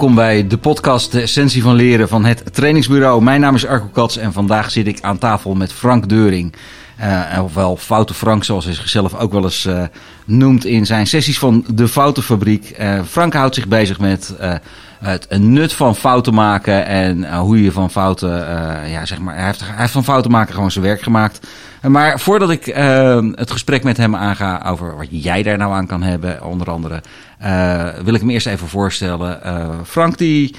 welkom bij de podcast De Essentie van Leren van het Trainingsbureau. Mijn naam is Arco Kats en vandaag zit ik aan tafel met Frank Deuring. Uh, ofwel Foute Frank, zoals hij zichzelf ook wel eens uh, noemt in zijn sessies van de Foutenfabriek. Uh, Frank houdt zich bezig met het nut van fouten maken en hoe je van fouten, ja zeg maar, hij heeft, hij heeft van fouten maken gewoon zijn werk gemaakt. Maar voordat ik het gesprek met hem aanga over wat jij daar nou aan kan hebben, onder andere, wil ik hem eerst even voorstellen. Frank die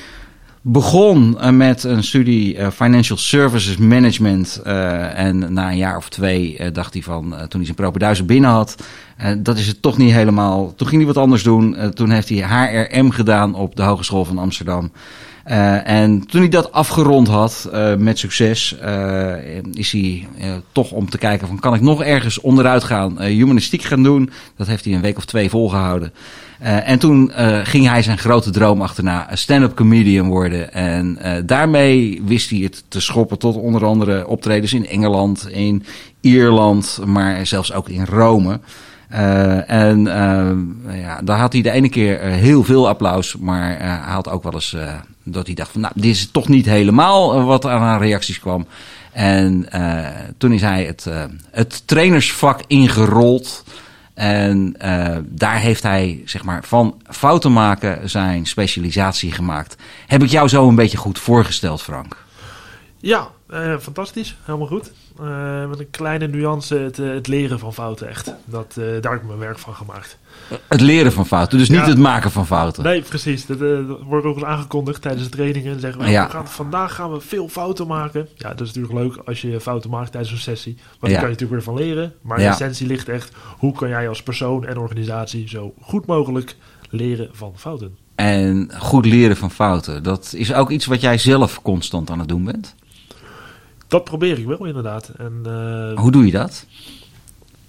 begon uh, met een studie uh, Financial Services Management. Uh, en na een jaar of twee dacht hij van, toen hij zijn propenduizen binnen had, dat is het toch niet helemaal. Toen ging hij wat anders doen. toen heeft hij HRM gedaan op de Hogeschool van Amsterdam. En toen hij dat afgerond had met succes, is hij toch om te kijken van kan ik nog ergens onderuit gaan, humanistiek gaan doen. Dat heeft hij een week of twee volgehouden. Uh, en toen uh, ging hij zijn grote droom achterna, stand-up comedian worden. En uh, daarmee wist hij het te schoppen tot onder andere optredens in Engeland, in Ierland, maar zelfs ook in Rome. en ja, daar had hij de ene keer heel veel applaus, maar hij had ook wel eens dat hij dacht van, nou, dit is toch niet helemaal wat aan reacties kwam. En toen is hij het, het trainersvak ingerold. En daar heeft hij zeg maar, van fouten maken zijn specialisatie gemaakt. Heb ik jou zo een beetje goed voorgesteld, Frank? Ja, uh, fantastisch. Helemaal goed. Uh, met een kleine nuance het, het, leren van fouten echt. Dat, daar heb ik mijn werk van gemaakt. Het leren van fouten, dus niet het maken van fouten. Nee, precies. Dat, wordt ook eens aangekondigd tijdens de trainingen. Zeggen we, ja. we gaan, vandaag gaan we veel fouten maken. Ja, dat is natuurlijk leuk als je fouten maakt tijdens een sessie. Want daar kan je natuurlijk weer van leren. Maar de essentie ligt echt, hoe kan jij als persoon en organisatie zo goed mogelijk leren van fouten. En goed leren van fouten, dat is ook iets wat jij zelf constant aan het doen bent? Dat probeer ik wel inderdaad. En, uh, Hoe doe je dat?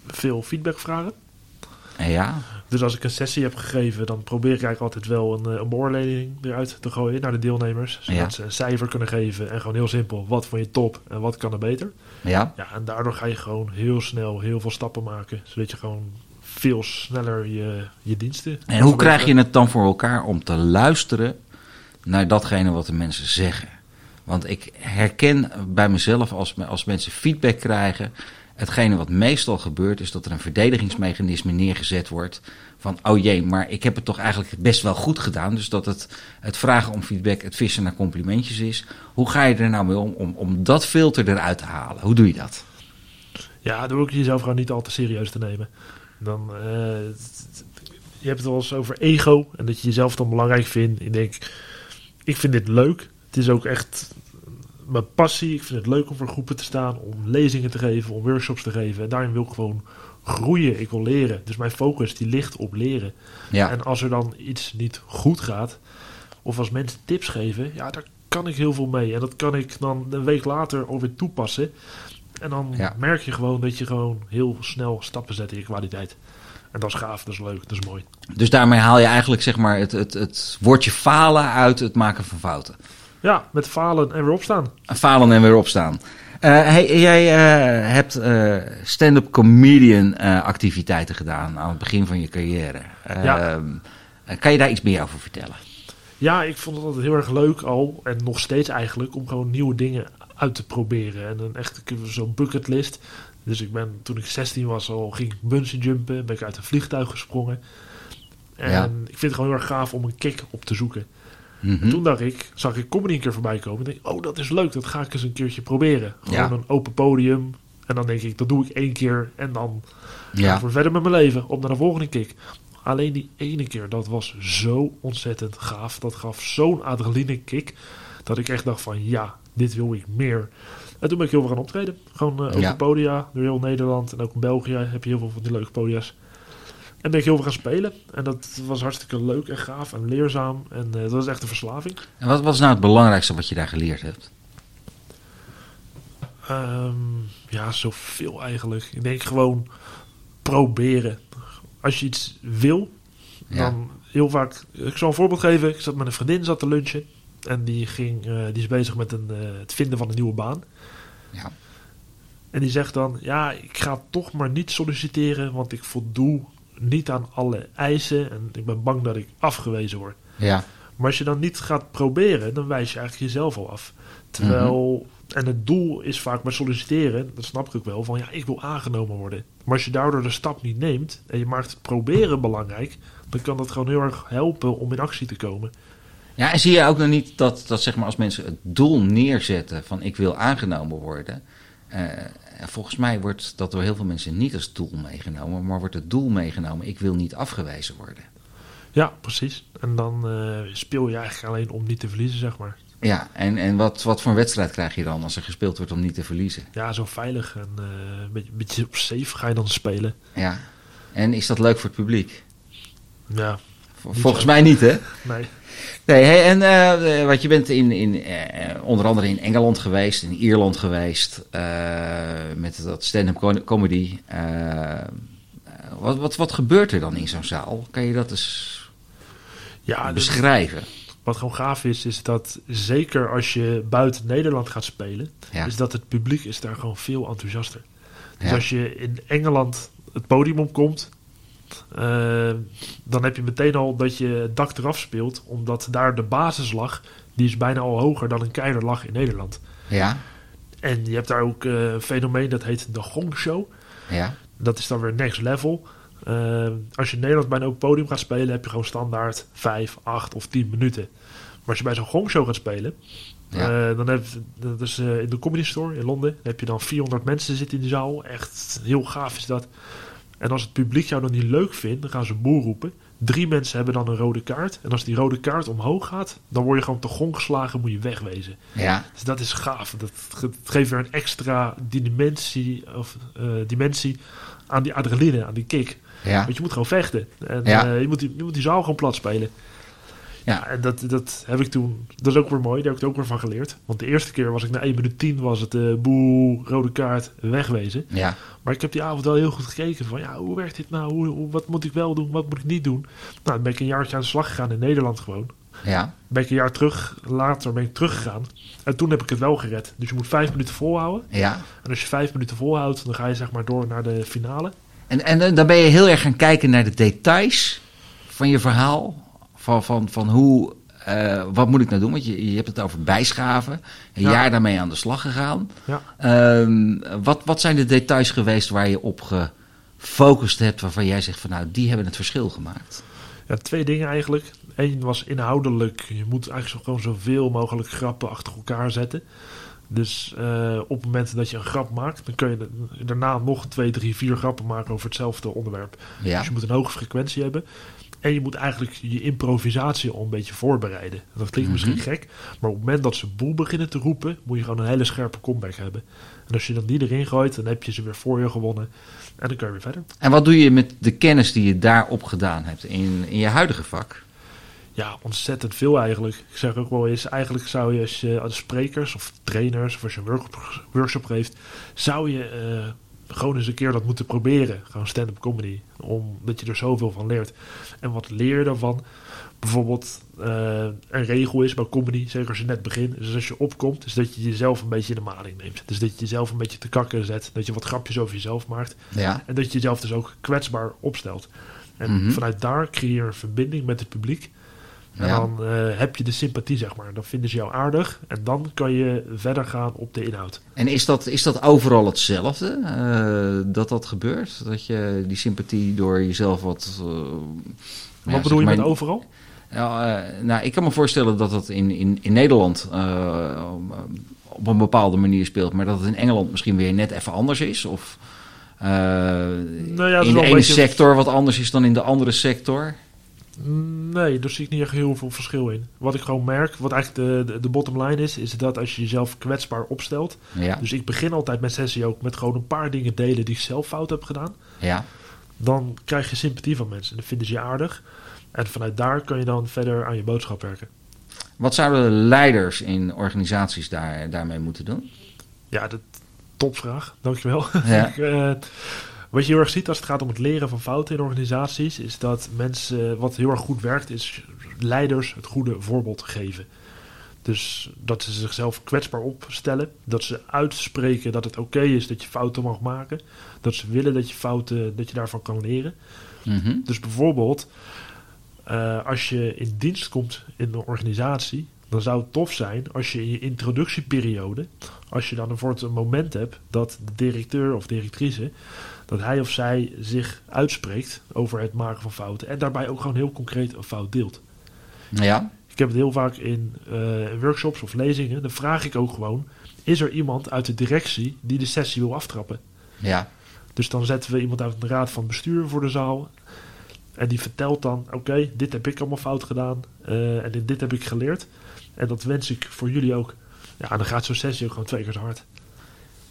Veel feedback vragen. Ja. Dus als ik een sessie heb gegeven, dan probeer ik eigenlijk altijd wel een, eh, een beoordeling eruit te gooien naar de deelnemers. Zodat ze een cijfer kunnen geven en gewoon heel simpel, wat vond je top en wat kan er beter. Ja. ja. En daardoor ga je gewoon heel snel heel veel stappen maken, zodat je gewoon veel sneller je, je diensten... En hoe krijg je het dan voor elkaar om te luisteren naar datgene wat de mensen zeggen? Want ik herken bij mezelf als, als mensen feedback krijgen Hetgene wat meestal gebeurt is dat er een verdedigingsmechanisme neergezet wordt van oh jee, maar ik heb het toch eigenlijk best wel goed gedaan. Dus dat het, het vragen om feedback, het vissen naar complimentjes is. Hoe ga je er nou mee om, om, dat filter eruit te halen? Hoe doe je dat? Ja, door ook jezelf gewoon niet al te serieus te nemen. Dan, uh, je hebt het wel eens over ego en dat je jezelf dan belangrijk vindt. Ik denk, ik vind dit leuk. Het is ook echt mijn passie. Ik vind het leuk om voor groepen te staan, om lezingen te geven, om workshops te geven. En daarin wil ik gewoon groeien. Ik wil leren. Dus mijn focus die ligt op leren. Ja. En als er dan iets niet goed gaat, of als mensen tips geven, ja, daar kan ik heel veel mee. En dat kan ik dan een week later alweer toepassen. En dan merk je gewoon dat je gewoon heel snel stappen zet in je kwaliteit. En dat is gaaf, dat is leuk, dat is mooi. Dus daarmee haal je eigenlijk zeg maar het, het, het woordje falen uit het maken van fouten. Ja, met falen en weer opstaan. Falen en weer opstaan. Uh, hey, jij uh, hebt uh, stand-up comedian activiteiten gedaan aan het begin van je carrière. Ja. Kan je daar iets meer over vertellen? Ja, ik vond het altijd heel erg leuk al, en nog steeds eigenlijk, om gewoon nieuwe dingen uit te proberen. En een echt zo'n bucketlist. Dus ik ben, toen ik 16 was al, ging ik bungee jumpen, ben ik uit een vliegtuig gesprongen. En ja. ik vind het gewoon heel erg gaaf om een kick op te zoeken. Toen dacht ik, zag ik comedy een keer voorbij komen. En denk oh, dat is leuk, dat ga ik eens een keertje proberen. Gewoon een open podium. En dan denk ik, dat doe ik één keer. En dan ga ik weer verder met mijn leven. Op naar de volgende kick. Alleen die ene keer, dat was zo ontzettend gaaf. Dat gaf zo'n adrenaline kick. Dat ik echt dacht van, ja, dit wil ik meer. En toen ben ik heel veel gaan optreden. Gewoon uh, open podia door heel Nederland. En ook in België heb je heel veel van die leuke podia's. En ben ik heel veel gaan spelen. En dat was hartstikke leuk en gaaf en leerzaam. En uh, dat was echt een verslaving. En wat was nou het belangrijkste wat je daar geleerd hebt? Um, ja, zoveel eigenlijk. Ik denk gewoon proberen. Als je iets wil, dan heel vaak... Ik zal een voorbeeld geven. Ik zat met een vriendin zat te lunchen. En die, ging, uh, die is bezig met een, uh, het vinden van een nieuwe baan. Ja. En die zegt dan: Ja, ik ga toch maar niet solliciteren, want ik voldoe niet aan alle eisen en ik ben bang dat ik afgewezen word. Ja. Maar als je dan niet gaat proberen, dan wijs je eigenlijk jezelf al af. Terwijl, en het doel is vaak bij solliciteren, dat snap ik ook wel, van ja, ik wil aangenomen worden. Maar als je daardoor de stap niet neemt en je maakt het proberen belangrijk, dan kan dat gewoon heel erg helpen om in actie te komen. Ja, en zie je ook nog niet dat, dat zeg maar als mensen het doel neerzetten van ik wil aangenomen worden. Volgens mij wordt dat door heel veel mensen niet als doel meegenomen, maar wordt het doel meegenomen ik wil niet afgewezen worden. Ja, precies. En dan eh, speel je eigenlijk alleen om niet te verliezen, zeg maar. Ja, en, en wat, wat voor een wedstrijd krijg je dan als er gespeeld wordt om niet te verliezen? Ja, zo veilig en eh, een beetje, beetje op safe ga je dan spelen. Ja, en is dat leuk voor het publiek? Ja, Volgens mij niet, hè? nee. Nee, hey, en eh, wat je bent in, in, eh, onder andere in Engeland geweest, in Ierland geweest, eh, met dat stand-up co- comedy. Wat, wat, wat gebeurt er dan in zo'n zaal? Kan je dat eens Ja, dus beschrijven? wat gewoon gaaf is, is dat zeker als je buiten Nederland gaat spelen, Ja. is dat het publiek is daar gewoon veel enthousiaster. Dus Ja. als je in Engeland het podium opkomt, eh, dan heb je meteen al dat je het dak eraf speelt, omdat daar de basis lag, die is bijna al hoger dan een keiler lag in Nederland. Ja, En je hebt daar ook eh, een fenomeen dat heet de Gong Show. ja, Dat is dan weer next level. Eh, als je in Nederland bij een open podium gaat spelen, heb je gewoon standaard 5, 8 of 10 minuten. Maar als je bij zo'n gongshow gaat spelen, Ja. dan heb dat is in de Comedy Store in Londen, dan heb je dan 400 mensen zitten in die zaal. Echt heel gaaf is dat. En als het publiek jou dan niet leuk vindt, dan gaan ze boer roepen. Drie mensen hebben dan een rode kaart. En als die rode kaart omhoog gaat, dan word je gewoon te gong geslagen, moet je wegwezen. ja, Dus dat is gaaf. Dat geeft weer een extra dimensie, of, eh, dimensie aan die adrenaline, aan die kick. ja. Want je moet gewoon vechten. En Ja. eh, je, moet die, je moet die zaal gewoon plat spelen. Ja. En dat, dat heb ik toen... Dat is ook weer mooi. Daar heb ik ook weer van geleerd. Want de eerste keer was ik na 1 minuut 10 was het eh boe, rode kaart, wegwezen. ja. Maar ik heb die avond wel heel goed gekeken van... Ja, hoe werkt dit nou? Hoe, hoe- wat moet ik wel doen? Wat moet ik niet doen? Nou, dan ben ik een jaartje aan de slag gegaan in Nederland gewoon ja. ben ik een jaar terug, later ben ik teruggegaan. En toen heb ik het wel gered. Dus je moet vijf minuten volhouden. ja. En als je vijf minuten volhoudt, dan ga je zeg maar door naar de finale. En, en eh, dan ben je heel erg gaan kijken naar de details van je verhaal. Van, van, van hoe, eh, wat moet ik nou doen? Want je, je hebt het over bijschaven. Een Ja. jaar daarmee aan de slag gegaan. Ja. Ehm, wat, wat zijn de details geweest waar je op gefocust hebt, waarvan jij zegt van nou, die hebben het verschil gemaakt? ja, twee dingen eigenlijk. Eén was inhoudelijk. Je moet eigenlijk zo, gewoon zoveel mogelijk grappen achter elkaar zetten. Dus eh, op het moment dat je een grap maakt, dan kun je da- daarna nog twee, drie, vier grappen maken over hetzelfde onderwerp. Ja, Dus je moet een hoge frequentie hebben. En je moet eigenlijk je improvisatie al een beetje voorbereiden. Dat klinkt Mhm. misschien gek, maar op het moment dat ze boel beginnen te roepen, moet je gewoon een hele scherpe comeback hebben. En als je dan die erin gooit, dan heb je ze weer voor je gewonnen. En dan kan je weer verder. en wat doe je met de kennis die je daar opgedaan hebt in, in je huidige vak? Ja, ontzettend veel eigenlijk. Ik zeg ook wel eens, eigenlijk zou je als je als sprekers of trainers of als je een workshop, workshop geeft, zou je eh, gewoon eens een keer dat moeten proberen. Gewoon stand-up comedy. Omdat je er zoveel van leert. En wat leer je daarvan? Bijvoorbeeld eh, een regel is bij comedy, zeker als je net begint, is als je opkomt, is dat je jezelf een beetje in de maling neemt. Dus dat je jezelf een beetje te kakken zet, dat je wat grapjes over jezelf maakt. Ja, En dat je jezelf dus ook kwetsbaar opstelt. En Mhm. vanuit daar creëer je een verbinding met het publiek. En Ja. dan eh, heb je de sympathie, zeg maar. Dan vinden ze jou aardig. En dan kan je verder gaan op de inhoud. En is dat, is dat overal hetzelfde eh, dat dat gebeurt? Dat je die sympathie door jezelf wat. eh, ja, Wat bedoel je maar- met overal? Eh, nou, ik kan me voorstellen dat dat in, in, in Nederland op een bepaalde manier speelt, maar dat het in Engeland misschien weer net even anders is. Of Nou ja, in de ene beetje- sector wat anders is dan in de andere sector. Nee, daar zie ik niet echt heel veel verschil in. Wat ik gewoon merk, wat eigenlijk de, de, de bottom line is, is dat als je jezelf kwetsbaar opstelt. Ja, Dus ik begin altijd mijn sessie ook met gewoon een paar dingen delen die ik zelf fout heb gedaan. ja. Dan krijg je sympathie van mensen. Dan vinden ze je aardig. En vanuit daar kan je dan verder aan je boodschap werken. Wat zouden leiders in organisaties daar, daarmee moeten doen? Ja, dat topvraag. Dankjewel. Ja. Ik, eh, wat je heel erg ziet als het gaat om het leren van fouten in organisaties, is dat mensen, wat heel erg goed werkt, is leiders het goede voorbeeld geven. Dus dat ze zichzelf kwetsbaar opstellen, dat ze uitspreken dat het oké is dat je fouten mag maken, dat ze willen dat je fouten, dat je daarvan kan leren. Mhm. Dus bijvoorbeeld, eh, als je in dienst komt in een organisatie, dan zou het tof zijn als je in je introductieperiode, als je dan bijvoorbeeld een moment hebt dat de directeur of directrice, dat hij of zij zich uitspreekt over het maken van fouten en daarbij ook gewoon heel concreet een fout deelt. Ja. Ik heb het heel vaak in eh, workshops of lezingen, dan vraag ik ook gewoon, is er iemand uit de directie die de sessie wil aftrappen? Ja. Dus dan zetten we iemand uit de raad van bestuur voor de zaal. En die vertelt dan: Oké, dit heb ik allemaal fout gedaan. eh, en dit, dit heb ik geleerd. En dat wens ik voor jullie ook. Ja, dan gaat zo'n sessie ook gewoon twee keer zo hard.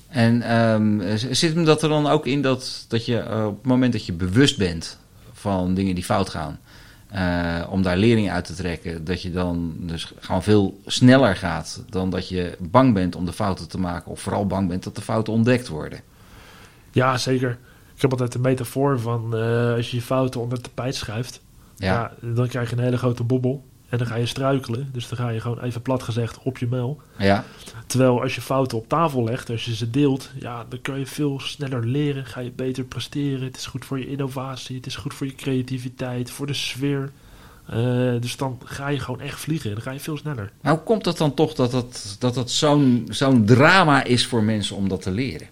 En ehm, zit hem dat er dan ook in dat, dat je eh, op het moment dat je bewust bent van dingen die fout gaan, eh, om daar lering uit te trekken, dat je dan dus gewoon veel sneller gaat dan dat je bang bent om de fouten te maken, of vooral bang bent dat de fouten ontdekt worden. Ja, zeker. Ik heb altijd de metafoor van eh, als je je fouten onder het tapijt schuift, Ja, ja. dan krijg je een hele grote bobbel. En dan ga je struikelen. Dus dan ga je gewoon even plat gezegd op je mel. ja, Terwijl als je fouten op tafel legt, als je ze deelt, ja, dan kun je veel sneller leren. Ga je beter presteren. Het is goed voor je innovatie. Het is goed voor je creativiteit, voor de sfeer. Eh, dus dan ga je gewoon echt vliegen. Dan ga je veel sneller. Maar hoe komt het dan toch dat dat, dat, dat zo'n zo'n drama is voor mensen om dat te leren?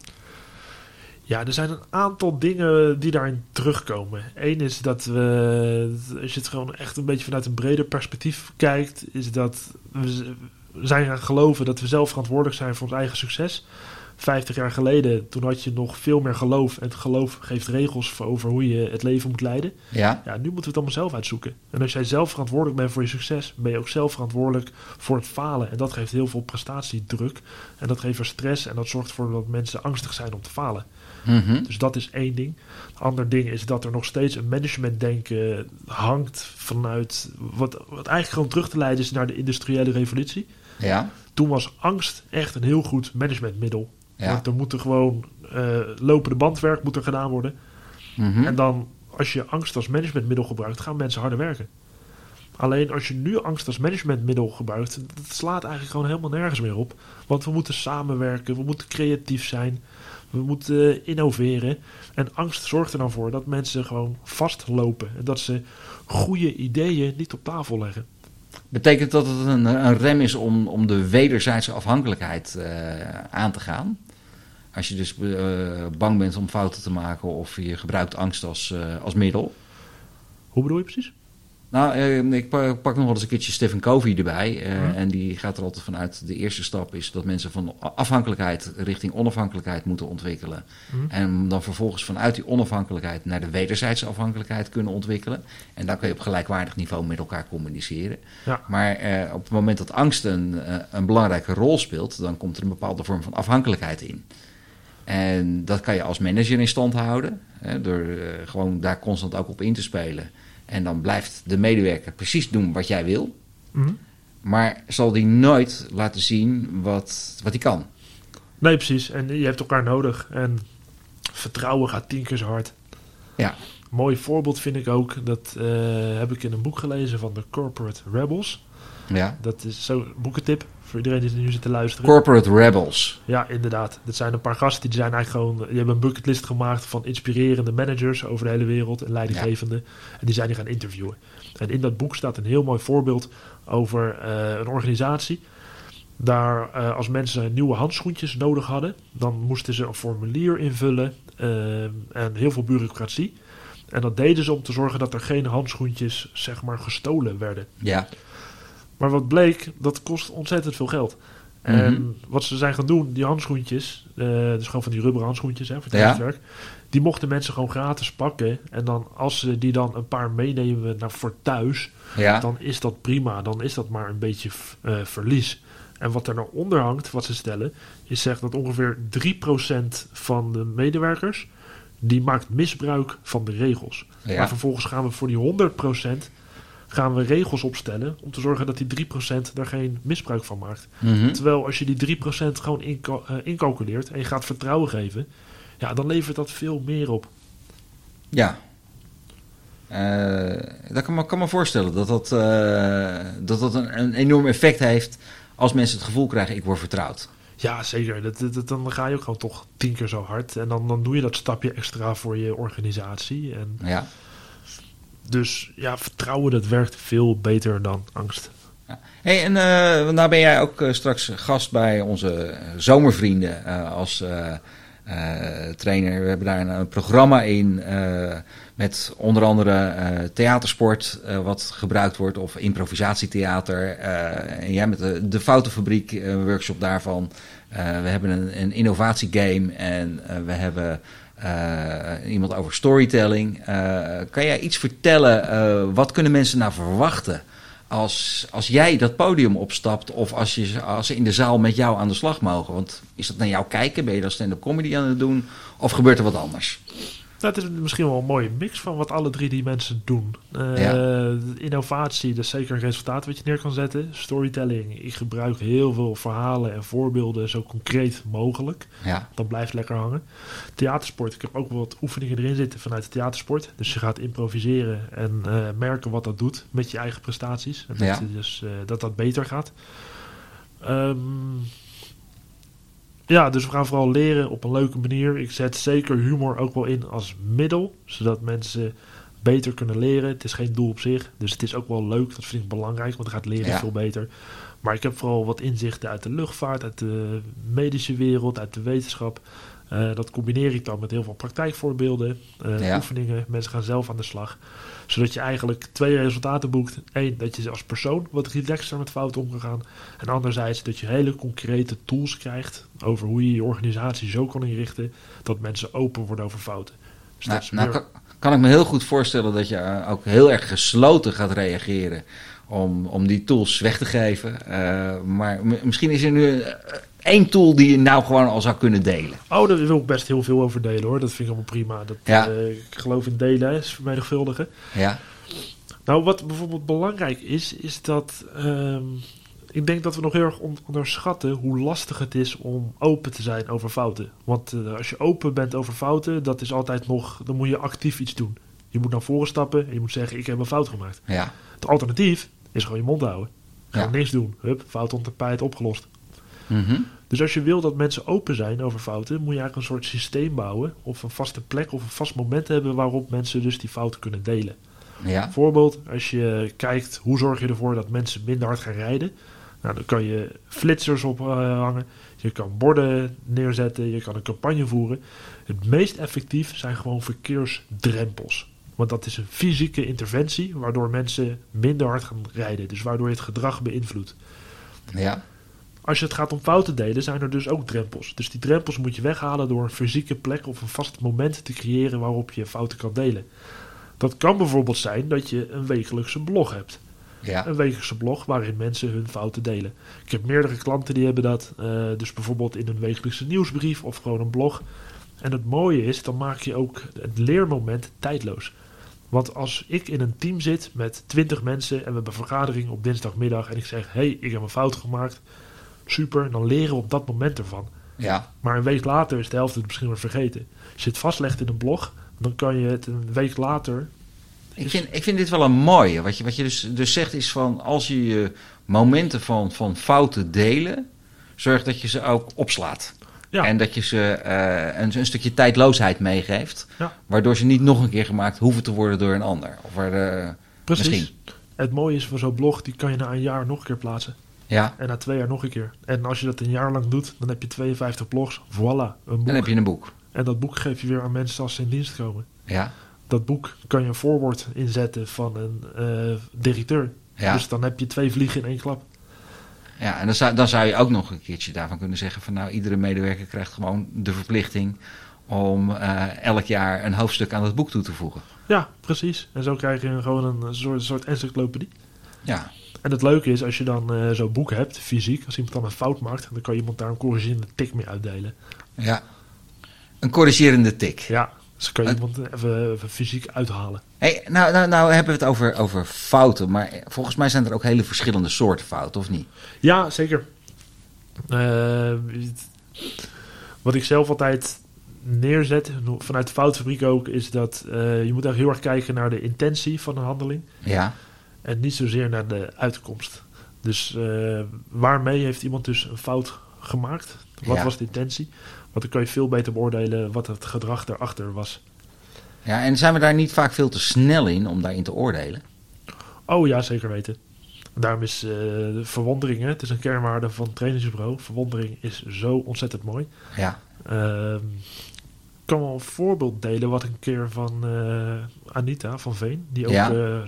Ja, er zijn een aantal dingen die daarin terugkomen. Eén is dat we, als je het gewoon echt een beetje vanuit een breder perspectief kijkt, is dat we zijn gaan geloven dat we zelf verantwoordelijk zijn voor ons eigen succes. 50 jaar geleden, toen had je nog veel meer geloof. En het geloof geeft regels over hoe je het leven moet leiden. Ja, Ja, nu moeten we het allemaal zelf uitzoeken. En als jij zelf verantwoordelijk bent voor je succes, ben je ook zelf verantwoordelijk voor het falen. En dat geeft heel veel prestatiedruk. En dat geeft er stress. En dat zorgt ervoor dat mensen angstig zijn om te falen. Mhm. Dus dat is één ding. Een ander ding is dat er nog steeds een managementdenken hangt vanuit wat, wat eigenlijk gewoon terug te leiden is naar de industriële revolutie. ja, Toen was angst echt een heel goed managementmiddel. ja. Want er moet er gewoon eh, lopende bandwerk moet er gedaan worden. Mhm. En dan, als je angst als managementmiddel gebruikt, gaan mensen harder werken. Alleen als je nu angst als managementmiddel gebruikt, dat slaat eigenlijk gewoon helemaal nergens meer op. Want we moeten samenwerken, we moeten creatief zijn, we moeten eh, innoveren. En angst zorgt er dan voor dat mensen gewoon vastlopen. En dat ze goede ideeën niet op tafel leggen. Betekent dat het een, een rem is om, om de wederzijdse afhankelijkheid eh, aan te gaan? Als je dus eh, bang bent om fouten te maken of je gebruikt angst als, als middel. Hoe bedoel je precies? Nou, eh, ik pa- pak nog wel eens een keertje Stephen Covey erbij. eh, Mhm. En die gaat er altijd vanuit, de eerste stap is dat mensen van afhankelijkheid richting onafhankelijkheid moeten ontwikkelen. Mhm. En dan vervolgens vanuit die onafhankelijkheid naar de wederzijdse afhankelijkheid kunnen ontwikkelen. En dan kun je op gelijkwaardig niveau met elkaar communiceren. Ja. Maar eh, op het moment dat angst een, een belangrijke rol speelt, dan komt er een bepaalde vorm van afhankelijkheid in. En dat kan je als manager in stand houden, hè, door gewoon daar constant ook op in te spelen. En dan blijft de medewerker precies doen wat jij wil, Mhm. maar zal die nooit laten zien wat, wat hij kan. Nee, precies. En je hebt elkaar nodig. En vertrouwen gaat tien keer zo hard. Ja. Mooi voorbeeld vind ik ook. Dat eh, heb ik in een boek gelezen van de Corporate Rebels. Ja. Dat is zo'n boekentip voor iedereen die nu zit te luisteren. Corporate Rebels. ja, inderdaad. Dat zijn een paar gasten die zijn eigenlijk gewoon. Die hebben een bucketlist gemaakt van inspirerende managers over de hele wereld en leidinggevenden. En die zijn die gaan interviewen. En in dat boek staat een heel mooi voorbeeld over eh, een organisatie. Daar, eh, als mensen nieuwe handschoentjes nodig hadden, dan moesten ze een formulier invullen eh, en heel veel bureaucratie. En dat deden ze om te zorgen dat er geen handschoentjes, zeg maar, gestolen werden. Ja. Maar wat bleek, dat kost ontzettend veel geld. En Mhm. wat ze zijn gaan doen, die handschoentjes, eh, dus gewoon van die rubberen handschoentjes hè, voor het Ja. die mochten mensen gewoon gratis pakken. En dan als ze die dan een paar meenemen naar voor thuis, Ja. dan is dat prima. Dan is dat maar een beetje eh, verlies. En wat er nou onder hangt, wat ze stellen, is zegt dat ongeveer 3% van de medewerkers, die maakt misbruik van de regels. Ja. Maar vervolgens gaan we voor die 100% gaan we regels opstellen om te zorgen dat die 3% daar geen misbruik van maakt. Mhm. Terwijl als je die 3% gewoon inca- eh, incalculeert en je gaat vertrouwen geven, ja, dan levert dat veel meer op. Ja. Eh, dat kan me, kan me voorstellen dat dat, eh, dat, dat een, een enorm effect heeft als mensen het gevoel krijgen, ik word vertrouwd. Ja, zeker. Dat, dat, dat- dan ga je ook gewoon toch tien keer zo hard. En dan, dan doe je dat stapje extra voor je organisatie. En Ja. Dus ja, vertrouwen dat werkt veel beter dan angst. Hey, en uh, nou ben jij ook uh, straks gast bij onze zomervrienden uh, als trainer. We hebben daar een, een programma in met onder andere theatersport wat gebruikt wordt of improvisatietheater. en jij met de, de Foutenfabriek workshop daarvan. we hebben een, een innovatiegame en we hebben iemand over storytelling. kan jij iets vertellen? wat kunnen mensen nou verwachten? als, als jij dat podium opstapt of als, je, als ze in de zaal met jou aan de slag mogen? Want is dat naar jou kijken? Ben je dan stand-up comedy aan het doen? Of gebeurt er wat anders? Dat is misschien wel een mooie mix van wat alle drie die mensen doen. Uh, Innovatie, dat is zeker een resultaat wat je neer kan zetten. Storytelling, ik gebruik heel veel verhalen en voorbeelden zo concreet mogelijk. Ja. Dat blijft lekker hangen. Theatersport, ik heb ook wat oefeningen erin zitten vanuit de theatersport. Dus je gaat improviseren en uh, merken wat dat doet met je eigen prestaties. En ja. dat, dus, uh, dat dat beter gaat. Um, ja, dus we gaan vooral leren op een leuke manier. Ik zet zeker humor ook wel in als middel, zodat mensen beter kunnen leren. Het is geen doel op zich, dus het is ook wel leuk. Dat vind ik belangrijk, want dan gaat leren Ja. veel beter. Maar ik heb vooral wat inzichten uit de luchtvaart, uit de medische wereld, uit de wetenschap. Eh, dat combineer ik dan met heel veel praktijkvoorbeelden, eh, Ja. oefeningen. Mensen gaan zelf aan de slag. Zodat je eigenlijk twee resultaten boekt. Eén, dat je als persoon wat relaxter met fouten om kan gaan. En anderzijds dat je hele concrete tools krijgt over hoe je je organisatie zo kan inrichten dat mensen open worden over fouten. Dus Nou, dat nou kan, kan ik me heel goed voorstellen dat je eh, ook heel erg gesloten gaat reageren om, om die tools weg te geven. Maar misschien is er nu één tool die je nou gewoon al zou kunnen delen. Oh, daar wil ik best heel veel over delen hoor. Dat vind ik allemaal prima. Dat, Ja. eh, ik geloof in delen, is vermenigvuldigen. Ja, Nou, wat bijvoorbeeld belangrijk is, is dat. ehm, ik denk dat we nog heel erg on- onderschatten hoe lastig het is om open te zijn over fouten. Want eh, als je open bent over fouten, dat is altijd nog. dan moet je actief iets doen. Je moet naar voren stappen en je moet zeggen: Ik heb een fout gemaakt. ja, Het alternatief is gewoon je mond houden. Gewoon Ja. niks doen. Hup, fout onder tapijt opgelost. Mhm. Dus als je wil dat mensen open zijn over fouten, moet je eigenlijk een soort systeem bouwen. Of een vaste plek of een vast moment hebben waarop mensen dus die fouten kunnen delen. ja, Bijvoorbeeld, als je kijkt hoe zorg je ervoor dat mensen minder hard gaan rijden. Nou, dan kan je flitsers ophangen. je kan borden neerzetten. Je kan een campagne voeren. Het meest effectief zijn gewoon verkeersdrempels. Want dat is een fysieke interventie waardoor mensen minder hard gaan rijden. Dus waardoor je het gedrag beïnvloedt. ja, Als je het gaat om fouten delen, zijn er dus ook drempels. Dus die drempels moet je weghalen door een fysieke plek of een vast moment te creëren waarop je fouten kan delen. Dat kan bijvoorbeeld zijn dat je een wekelijkse blog hebt. ja, Een wekelijkse blog waarin mensen hun fouten delen. Ik heb meerdere klanten die hebben dat. eh, dus bijvoorbeeld in een wekelijkse nieuwsbrief of gewoon een blog. En het mooie is, dan maak je ook het leermoment tijdloos. Want als ik in een team zit met 20 mensen en we hebben een vergadering op dinsdagmiddag en ik zeg: hey, ik heb een fout gemaakt. Super, dan leren we op dat moment ervan. ja, Maar een week later is de helft het misschien weer vergeten. Als je het vastlegt in een blog, dan kan je het een week later. Ik vind, ik vind dit wel een mooie. Wat je, wat je dus, dus zegt is van als je je momenten van, van fouten delen, zorg dat je ze ook opslaat. Ja. En dat je ze eh, een, een stukje tijdloosheid meegeeft. Ja. Waardoor ze niet nog een keer gemaakt hoeven te worden door een ander. Of waar, eh, Precies. Misschien. Het mooie is van zo'n blog, die kan je na een jaar nog een keer plaatsen. Ja, En na twee jaar nog een keer. En als je dat een jaar lang doet, dan heb je 52 blogs. Voilà, een boek. dan heb je een boek. En dat boek geef je weer aan mensen als ze in dienst komen. Ja, Dat boek kan je een voorwoord inzetten van een eh, directeur. ja. Dus dan heb je twee vliegen in één klap. ja en dan zou, dan zou je ook nog een keertje daarvan kunnen zeggen van nou, iedere medewerker krijgt gewoon de verplichting om eh, elk jaar een hoofdstuk aan het boek toe te voegen. Ja, precies. En zo krijg je gewoon een soort, soort encyclopedie. Ja, En het leuke is, als je dan eh, zo'n boek hebt, fysiek, als iemand dan een fout maakt, dan kan je iemand daar een corrigerende tik mee uitdelen. ja. Een corrigerende tik. Ja, dus kan je Het- iemand even, even fysiek uithalen. Hey, nou, nou, nou hebben we het over, over fouten, maar volgens mij zijn er ook hele verschillende soorten fouten, of niet? Ja, zeker. Eh, wat ik zelf altijd neerzet, vanuit de foutfabriek ook, is dat eh, je moet echt heel erg kijken naar de intentie van een handeling. Ja, En niet zozeer naar de uitkomst. Dus eh, waarmee heeft iemand dus een fout gemaakt? Wat Ja. was de intentie? Want dan kan je veel beter beoordelen wat het gedrag daarachter was. Ja, en zijn we daar niet vaak veel te snel in om daarin te oordelen? Oh ja, zeker weten. Daarom is uh, de verwondering, hè, het is een kernwaarde van het trainingsbureau. Verwondering is zo ontzettend mooi. Ja. Ehm, ik kan wel een voorbeeld delen wat een keer van eh, Anita van Veen, die ook Ja. eh,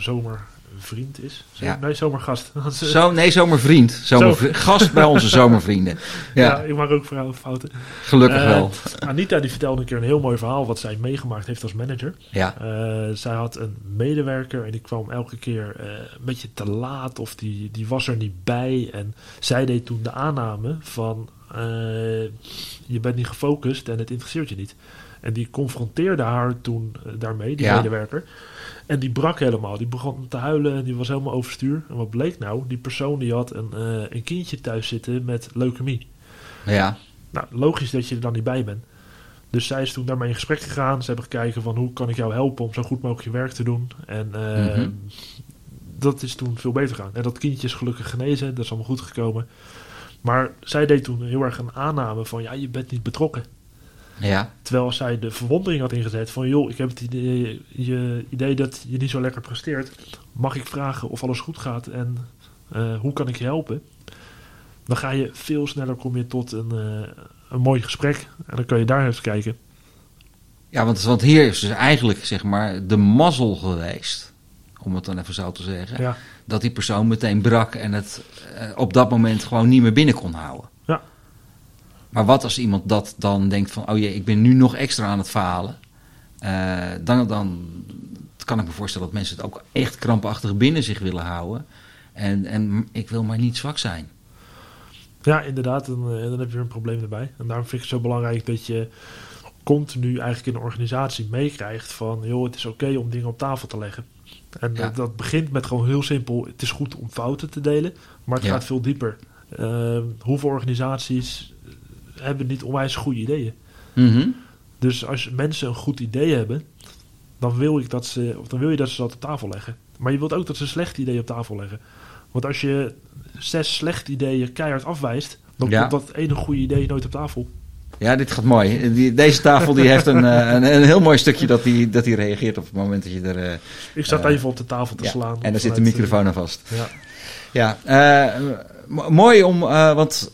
zomervriend is. Zo- Ja. Nee, zomergast. Zo, nee, zomervriend. Zomervri- Gast bij onze zomervrienden. ja. Ja, ik maak ook vrouwenfouten. gelukkig Eh, wel. Anita die vertelde een keer een heel mooi verhaal wat zij meegemaakt heeft als manager. Ja, Eh, zij had een medewerker en die kwam elke keer eh, een beetje te laat of die, die was er niet bij. En zij deed toen de aanname van je bent niet gefocust en het interesseert je niet. En die confronteerde haar toen eh, daarmee, die Ja. medewerker. En die brak helemaal. Die begon te huilen en die was helemaal overstuur. En wat bleek nou? Die persoon die had een, eh, een kindje thuis zitten met leukemie. ja, Nou, logisch dat je er dan niet bij bent. Dus zij is toen daarmee in gesprek gegaan. Ze hebben gekeken van hoe kan ik jou helpen om zo goed mogelijk je werk te doen. En eh, Mhm. dat is toen veel beter gegaan. En dat kindje is gelukkig genezen. Dat is allemaal goed gekomen. Maar zij deed toen heel erg een aanname van ja, je bent niet betrokken. Ja, Terwijl zij de verwondering had ingezet van joh, ik heb het idee, je idee dat je niet zo lekker presteert. Mag ik vragen of alles goed gaat en eh, hoe kan ik je helpen? Dan ga je veel sneller kom je tot een, eh, een mooi gesprek. En dan kan je daar eens kijken. ja want, want hier is dus eigenlijk zeg maar de mazzel geweest, om het dan even zo te zeggen, Ja, dat die persoon meteen brak en het eh, op dat moment gewoon niet meer binnen kon houden. Ja. Maar wat als iemand dat dan denkt van, oh jee, ik ben nu nog extra aan het falen, Eh, dan, dan kan ik me voorstellen dat mensen het ook echt krampachtig binnen zich willen houden. En, en ik wil maar niet zwak zijn. ja inderdaad. En, eh, dan heb je weer een probleem erbij. En daarom vind ik het zo belangrijk dat je continu eigenlijk in de organisatie meekrijgt van joh, het is oké om dingen op tafel te leggen. En Ja. dat, begint met gewoon heel simpel. Het is goed om fouten te delen, maar het Ja. gaat veel dieper. Hoeveel organisaties hebben niet onwijs goede ideeën? Mhm. Dus als mensen een goed idee hebben, dan wil, ik dat ze, of dan wil je dat ze dat op tafel leggen. Maar je wilt ook dat ze een slecht idee op tafel leggen. Want als je zes slechte ideeën keihard afwijst, dan Ja. komt dat ene goede idee nooit op tafel. Ja, dit gaat mooi. Deze tafel die heeft een, eh, een, een heel mooi stukje dat hij dat die reageert op het moment dat je er... eh, Ik zat Eh, even op de tafel te ja, slaan. en daar zit de microfoon aan vast. ja. Ja, mo- mooi om, eh, want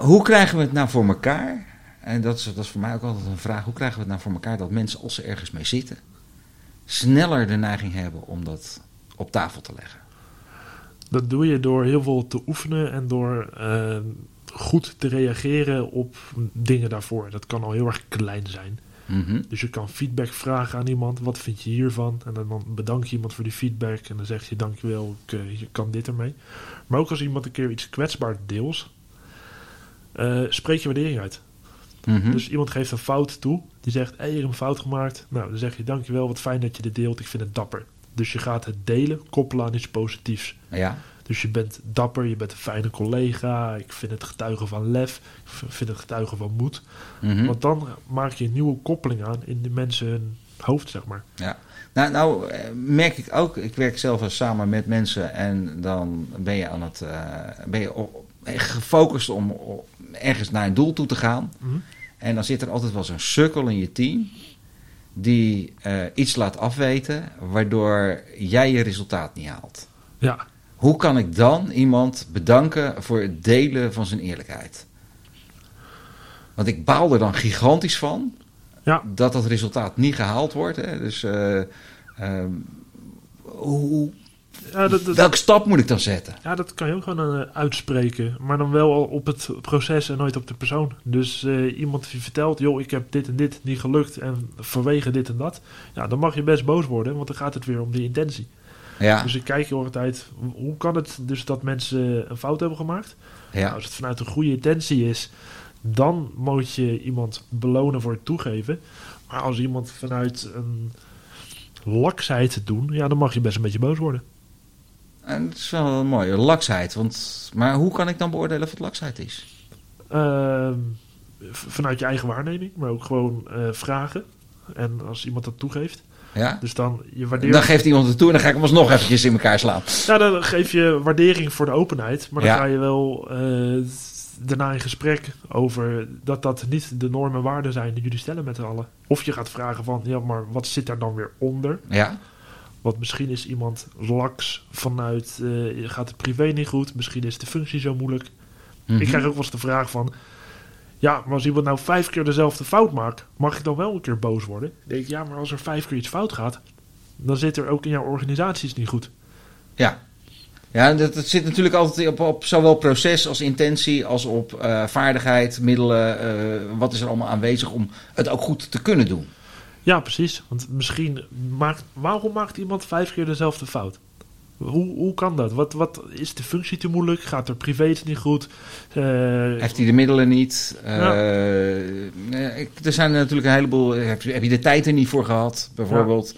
hoe krijgen we het nou voor elkaar? En dat is, dat is voor mij ook altijd een vraag. Hoe krijgen we het nou voor elkaar dat mensen, als ze ergens mee zitten, sneller de neiging hebben om dat op tafel te leggen? Dat doe je door heel veel te oefenen en door eh, goed te reageren op dingen daarvoor. Dat kan al heel erg klein zijn. Mhm. Dus je kan feedback vragen aan iemand. Wat vind je hiervan? En dan, dan bedank je iemand voor die feedback. En dan zeg je dankjewel, ik, eh, je kan dit ermee. Maar ook als iemand een keer iets kwetsbaar deelt, eh, spreek je waardering uit. Mhm. Dus iemand geeft een fout toe. Die zegt, hé, hey, ik heb een fout gemaakt. Nou, dan zeg je dankjewel, wat fijn dat je dit deelt. Ik vind het dapper. Dus je gaat het delen koppelen aan iets positiefs. ja, Dus je bent dapper, je bent een fijne collega. Ik vind het getuigen van lef. Ik vind het getuigen van moed. Mhm. Want dan maak je een nieuwe koppeling aan in de mensen hun hoofd, zeg maar. Nou, nou eh, merk ik ook, ik werk zelf eens samen met mensen en dan ben je aan het, eh, ben je gefocust om ergens naar een doel toe te gaan. Mhm. En dan zit er altijd wel zo'n sukkel in je team die eh, iets laat afweten waardoor jij je resultaat niet haalt. Ja, Hoe kan ik dan iemand bedanken voor het delen van zijn eerlijkheid? Want ik baal er dan gigantisch van Ja. dat dat resultaat niet gehaald wordt. Hè? Dus eh, ehm, hoe, ja, dat, dat, welke stap moet ik dan zetten? ja, dat kan je ook gewoon eh, uitspreken. Maar dan wel op het proces en nooit op de persoon. Dus eh, iemand die vertelt, joh, ik heb dit en dit niet gelukt. En vanwege dit en dat. Ja, dan mag je best boos worden, want dan gaat het weer om die intentie. Ja, Dus ik kijk heel erg tijd, hoe kan het dus dat mensen een fout hebben gemaakt? Nou, ja, als het vanuit een goede intentie is, dan moet je iemand belonen voor het toegeven. Maar als iemand vanuit een laksheid het doen, ja, dan mag je best een beetje boos worden. En dat is wel een mooie laksheid. Want, maar hoe kan ik dan beoordelen of het laksheid is? Ehm, vanuit je eigen waarneming, maar ook gewoon eh, vragen. En als iemand dat toegeeft, Ja? dus dan je waardeert. Dan geeft iemand het toe en dan ga ik hem alsnog eventjes in elkaar slaan. Nou, dan geef je waardering voor de openheid, maar dan Ja. ga je wel eh, daarna in gesprek over dat dat niet de normen en waarden zijn die jullie stellen met z'n allen. Of je gaat vragen van, ja, maar wat zit daar dan weer onder? Ja, Want misschien is iemand laks vanuit, eh, gaat het privé niet goed, misschien is de functie zo moeilijk. Mhm. Ik krijg ook wel eens de vraag van, ja, maar als iemand nou vijf keer dezelfde fout maakt, mag ik dan wel een keer boos worden? Dan denk ik, ja, maar als er vijf keer iets fout gaat, dan zit er ook in jouw organisatie iets niet goed. Ja. Ja, dat, dat zit natuurlijk altijd op, op zowel proces als intentie, als op eh, vaardigheid, middelen. eh, wat is er allemaal aanwezig om het ook goed te kunnen doen? Ja, precies. Want misschien maakt, waarom maakt iemand vijf keer dezelfde fout? Hoe, hoe kan dat? Wat, wat is de functie te moeilijk? Gaat er privé iets niet goed? Eh, Heeft hij de middelen niet? Eh, Ja. eh, er zijn natuurlijk een heleboel. Heb je, heb je de tijd er niet voor gehad, bijvoorbeeld?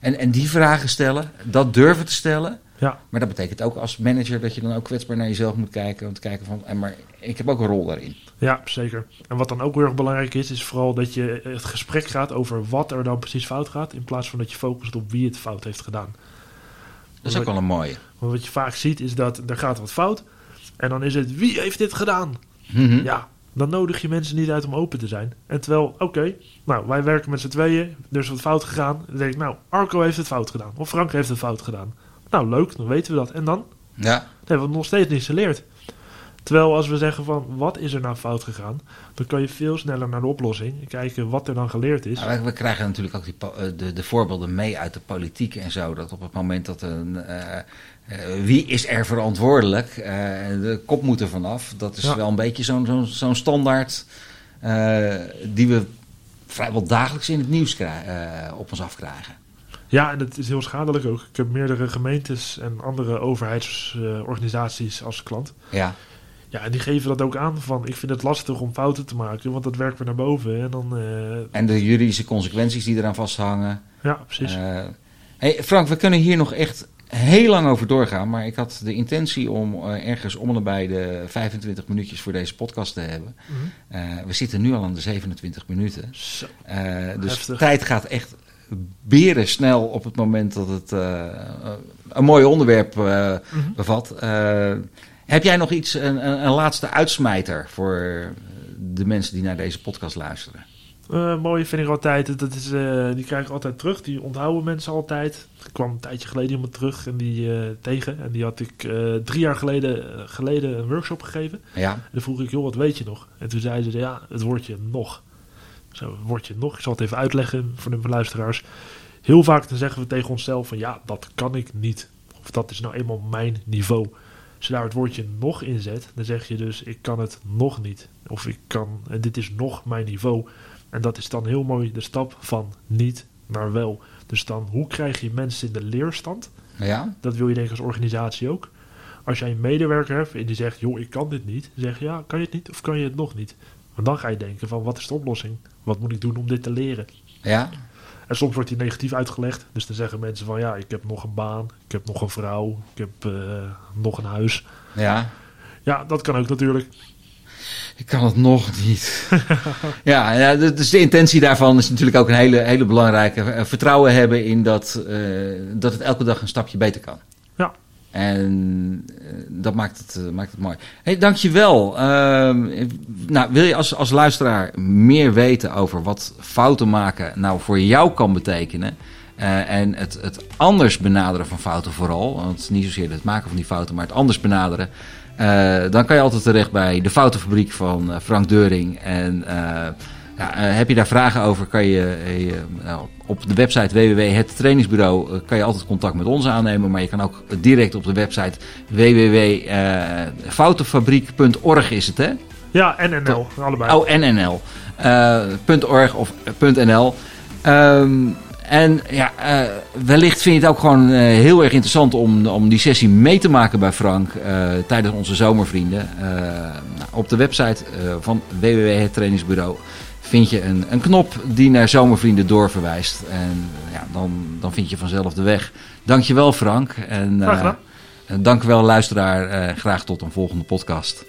En, en die vragen stellen, dat durven te stellen. Ja. Maar dat betekent ook als manager dat je dan ook kwetsbaar naar jezelf moet kijken. Om te kijken van, en maar ik heb ook een rol daarin. Ja, zeker. En wat dan ook heel erg belangrijk is, is vooral dat je het gesprek gaat over wat er dan precies fout gaat, in plaats van dat je focust op wie het fout heeft gedaan. Dat is ook wel een mooie. Want wat je vaak ziet is dat er gaat wat fout en dan is het wie heeft dit gedaan? Mhm. Ja, dan nodig je mensen niet uit om open te zijn. En terwijl, oké, nou wij werken met z'n tweeën, er is wat fout gegaan. Dan denk ik, nou, Arco heeft het fout gedaan of Frank heeft het fout gedaan. Nou, leuk, dan weten we dat. En dan? Ja, Dan hebben we nog steeds niet geleerd. Terwijl als we zeggen van wat is er nou fout gegaan, dan kan je veel sneller naar de oplossing en kijken wat er dan geleerd is. Nou, we, krijgen natuurlijk ook die, eh, de, de voorbeelden mee uit de politiek en zo. Dat op het moment dat een. eh, eh, wie is er verantwoordelijk? Eh, de kop moet er vanaf. Dat is Ja. wel een beetje zo'n standaard. die we vrijwel dagelijks in het nieuws op ons afkrijgen. Ja, en het is heel schadelijk ook. Ik heb meerdere gemeentes en andere overheidsorganisaties als klant. Ja, Ja, en die geven dat ook aan van ik vind het lastig om fouten te maken, want dat werkt weer naar boven. En dan, eh, en de juridische consequenties die eraan vasthangen. ja, precies. Eh, hey Frank, we kunnen hier nog echt heel lang over doorgaan. Maar ik had de intentie om eh, ergens om en nabij de 25 minuutjes voor deze podcast te hebben. Mhm. We zitten nu al aan de 27 minuten. Zo. Dus Heftig. tijd gaat echt beren snel op het moment dat het een mooi onderwerp eh, Mhm. bevat. Heb jij nog iets, een, een, laatste uitsmijter voor de mensen die naar deze podcast luisteren? Eh, mooi vind ik altijd. Dat is, eh, die krijg ik altijd terug. Die onthouden mensen altijd. Er kwam een tijdje geleden iemand terug en die eh, tegen. En die had ik drie jaar geleden, geleden een workshop gegeven. Ja, En dan vroeg ik, joh, wat weet je nog? En toen zeiden ze, ja, het woordje nog. Zo, het woordje nog. Ik zal het even uitleggen voor de luisteraars. Heel vaak dan zeggen we tegen onszelf van, ja, dat kan ik niet. Of dat is nou eenmaal mijn niveau. Als je daar het woordje nog in zet, dan zeg je dus, ik kan het nog niet. Of ik kan, en dit is nog mijn niveau. En dat is dan heel mooi de stap van niet naar wel. Dus dan, hoe krijg je mensen in de leerstand? ja, Dat wil je denk ik als organisatie ook. Als jij een medewerker hebt en die zegt, joh, ik kan dit niet. Zeg je, ja, kan je het niet of kan je het nog niet? Want dan ga je denken van, wat is de oplossing? Wat moet ik doen om dit te leren? ja. En soms wordt die negatief uitgelegd. Dus dan zeggen mensen van, ja, ik heb nog een baan. Ik heb nog een vrouw. Ik heb eh, nog een huis. ja. Ja, dat kan ook natuurlijk. Ik kan het nog niet. ja, ja, dus de intentie daarvan is natuurlijk ook een hele, hele belangrijke. eh, Vertrouwen hebben in dat, eh, dat het elke dag een stapje beter kan. En eh, dat maakt het, eh, maakt het mooi. Hey, dankjewel. Ehm nou, wil je als, als luisteraar meer weten over wat fouten maken nou voor jou kan betekenen? eh, en het, het anders benaderen van fouten vooral. Want niet zozeer het maken van die fouten, maar het anders benaderen. Dan kan je altijd terecht bij de Foutenfabriek van Frank Deuring. En ja, eh, heb je daar vragen over, kan je eh, nou, op de website www.hettrainingsbureau eh, kan je altijd contact met ons aannemen. Maar je kan ook direct op de website www.foutenfabriek.org is het hè? Ja, en NL, allebei. Oh, NNL. Eh, .org of .nl. Ehm, en ja, eh, wellicht vind je het ook gewoon heel erg interessant om, om die sessie mee te maken bij Frank tijdens onze zomervrienden. Nou, op de website van www Het Trainingsbureau vind je een, een knop die naar zomervrienden doorverwijst. En ja, dan, dan vind je vanzelf de weg. Dankjewel Frank. En, Graag gedaan. eh, en dank wel luisteraar. Eh, graag tot een volgende podcast.